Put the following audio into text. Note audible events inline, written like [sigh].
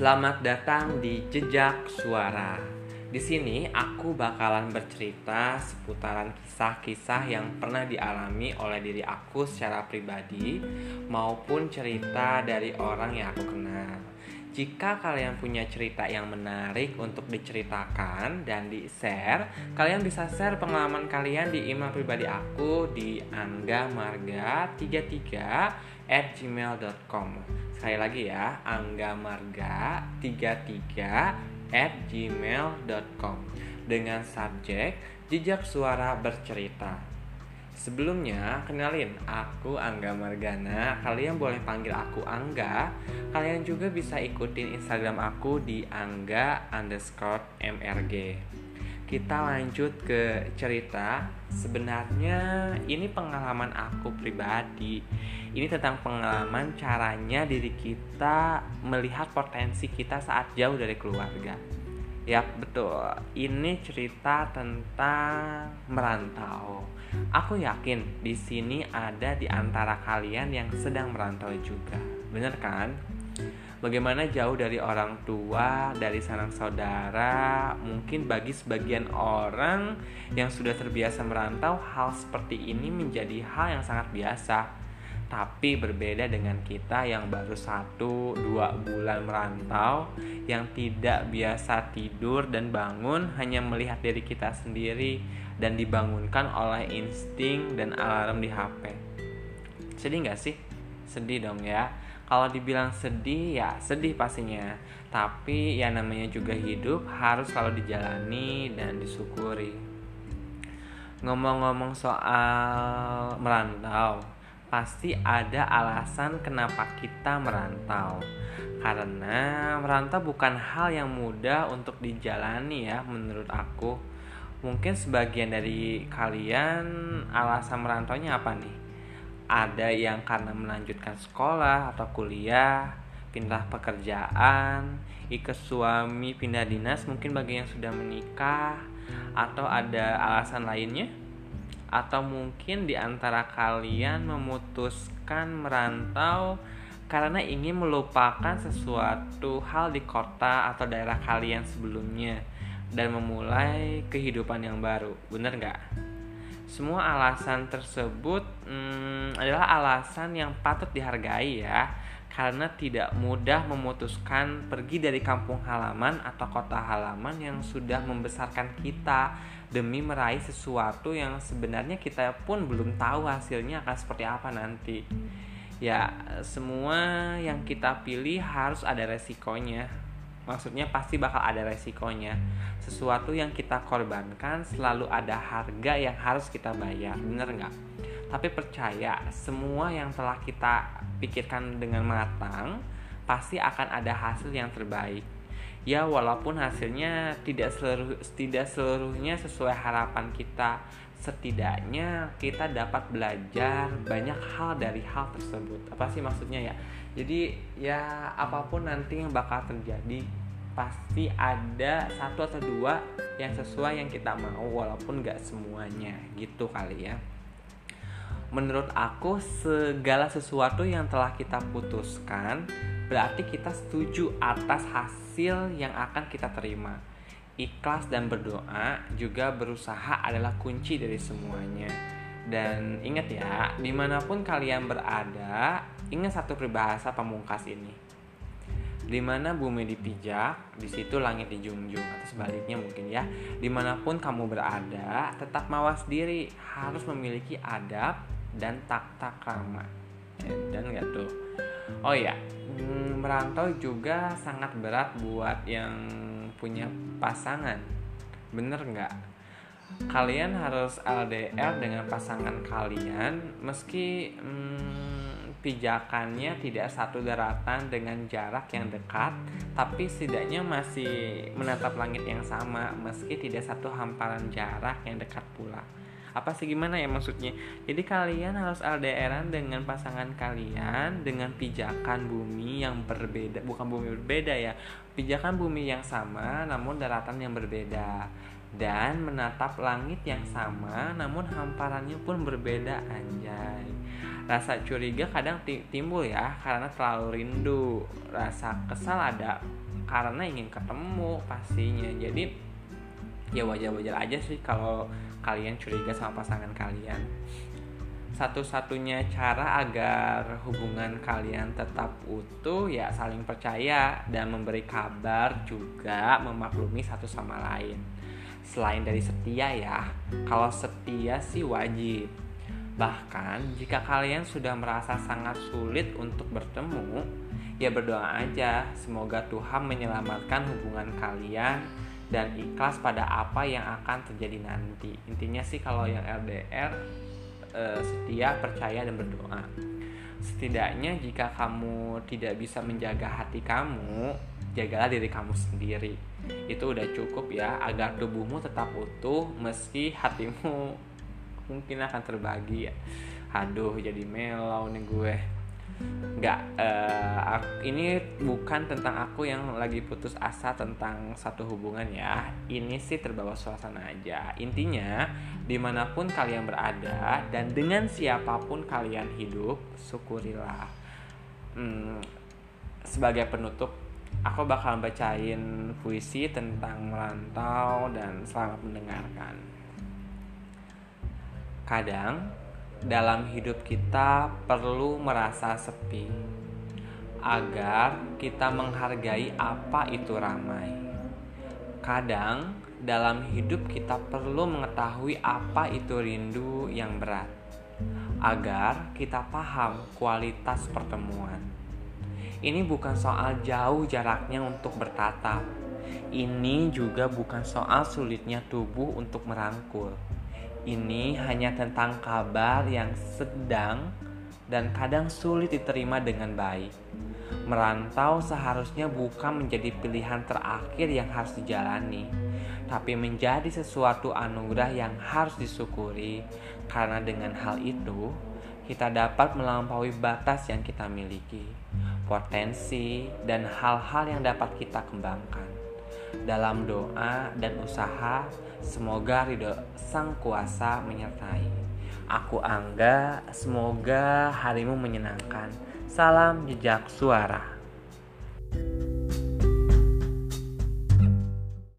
Selamat datang di Jejak Suara. Di sini aku bakalan bercerita seputaran kisah-kisah yang pernah dialami oleh diri aku secara pribadi maupun cerita dari orang yang aku kenal. Jika kalian punya cerita yang menarik untuk diceritakan dan di-share, kalian bisa share pengalaman kalian di email pribadi aku di anggamarga33 at gmail.com Sekali lagi ya, anggamarga33 at gmail.com Dengan subjek jejak suara bercerita Sebelumnya, kenalin, aku Angga Margana. Kalian boleh panggil aku Angga. Kalian juga bisa ikutin Instagram aku di angga underscore mrg. Kita lanjut ke cerita. Sebenarnya ini pengalaman aku pribadi. Ini tentang pengalaman caranya diri kita melihat potensi kita saat jauh dari keluarga. Ya betul, ini cerita tentang merantau Aku yakin di sini ada di antara kalian yang sedang merantau juga. Bener kan? Bagaimana jauh dari orang tua, dari sanak saudara, mungkin bagi sebagian orang yang sudah terbiasa merantau, hal seperti ini menjadi hal yang sangat biasa tapi berbeda dengan kita yang baru satu dua bulan merantau yang tidak biasa tidur dan bangun hanya melihat diri kita sendiri dan dibangunkan oleh insting dan alarm di HP sedih nggak sih? Sedih dong ya. Kalau dibilang sedih ya sedih pastinya. Tapi ya namanya juga hidup harus selalu dijalani dan disyukuri. Ngomong-ngomong soal merantau pasti ada alasan kenapa kita merantau. Karena merantau bukan hal yang mudah untuk dijalani ya menurut aku. Mungkin sebagian dari kalian alasan merantaunya apa nih? Ada yang karena melanjutkan sekolah atau kuliah, pindah pekerjaan, ikut suami pindah dinas mungkin bagi yang sudah menikah atau ada alasan lainnya? Atau mungkin di antara kalian memutuskan merantau karena ingin melupakan sesuatu hal di kota atau daerah kalian sebelumnya dan memulai kehidupan yang baru. Bener nggak? Semua alasan tersebut hmm, adalah alasan yang patut dihargai ya karena tidak mudah memutuskan pergi dari kampung halaman atau kota halaman yang sudah membesarkan kita demi meraih sesuatu yang sebenarnya kita pun belum tahu hasilnya akan seperti apa nanti. Ya, semua yang kita pilih harus ada resikonya. Maksudnya pasti bakal ada resikonya. Sesuatu yang kita korbankan selalu ada harga yang harus kita bayar. Bener nggak? Tapi percaya, semua yang telah kita pikirkan dengan matang pasti akan ada hasil yang terbaik. Ya, walaupun hasilnya tidak seluruh tidak seluruhnya sesuai harapan kita, setidaknya kita dapat belajar banyak hal dari hal tersebut. Apa sih maksudnya ya? Jadi ya apa pun nanti yang bakal terjadi pasti ada satu atau dua yang sesuai yang kita mau walaupun gak semuanya gitu kali ya menurut aku segala sesuatu yang telah kita putuskan berarti kita setuju atas hasil yang akan kita terima. Ikhlas dan berdoa juga berusaha adalah kunci dari semuanya. Dan ingat ya, di mana pun kalian berada, ingat satu peribahasa pamungkas ini. Di mana bumi dipijak, di situ langit dijunjung atau sebaliknya mungkin ya. Di mana pun kamu berada, tetap mawas diri, harus memiliki adab dan tak krama dan nggak tuh? Oh ya merantau juga sangat berat buat yang punya pasangan. Bener nggak? Kalian harus LDR dengan pasangan kalian meski hmm, pijakannya tidak satu daratan dengan jarak yang dekat tapi setidaknya masih menatap langit yang sama meski tidak satu hamparan jarak yang dekat pula apa sih gimana ya maksudnya? Jadi kalian harus LDRan dengan pasangan kalian dengan pijakan bumi yang berbeda bukan bumi berbeda ya. Pijakan bumi yang sama namun daratan yang berbeda. Dan menatap langit yang sama namun hamparannya pun berbeda anjay. Rasa curiga kadang timbul ya karena terlalu rindu. Rasa kesal ada karena ingin ketemu pastinya. Jadi ya wajar-wajar aja sih kalau kalian curiga sama pasangan kalian satu-satunya cara agar hubungan kalian tetap utuh ya saling percaya dan memberi kabar juga memaklumi satu sama lain. Selain dari setia ya, kalau setia sih wajib. Bahkan jika kalian sudah merasa sangat sulit untuk bertemu, ya berdoa aja semoga Tuhan menyelamatkan hubungan kalian dan ikhlas pada apa yang akan terjadi nanti. Intinya sih kalau yang LDR uh, setia, percaya dan berdoa. Setidaknya jika kamu tidak bisa menjaga hati kamu, jagalah diri kamu sendiri. Itu udah cukup ya agar tubuhmu tetap utuh meski hatimu [laughs] mungkin akan terbagi ya. Aduh, jadi melau nih gue nggak uh, ini bukan tentang aku yang lagi putus asa tentang satu hubungan ya. Ini sih terbawa suasana aja. Intinya di mana pun kalian berada dan dengan siapa pun kalian hidup syukurilah. Hmm, sebagai penutup aku bakal bacain puisi tentang merantau dan selamat mendengarkan. Kadang dalam hidup kita perlu merasa sepi agar kita menghargai apa itu ramai. Kadang dalam hidup kita perlu mengetahui apa itu rindu yang berat agar kita paham kualitas pertemuan. Ini bukan soal jauh jaraknya untuk bertatap. Ini juga bukan soal sulitnya tubuh untuk merangkul ini hanya tentang kabar yang sedang dan kadang sulit diterima dengan baik. Merantau seharusnya bukan menjadi pilihan terakhir yang harus dijalani, tapi menjadi sesuatu anugerah yang harus disyukuri, karena dengan hal itu kita dapat melampaui batas yang kita miliki, potensi, dan hal-hal yang dapat kita kembangkan dalam doa dan usaha semoga ridho sang kuasa menyertai. Aku Angga, semoga harimu menyenangkan. Salam jejak suara. thank you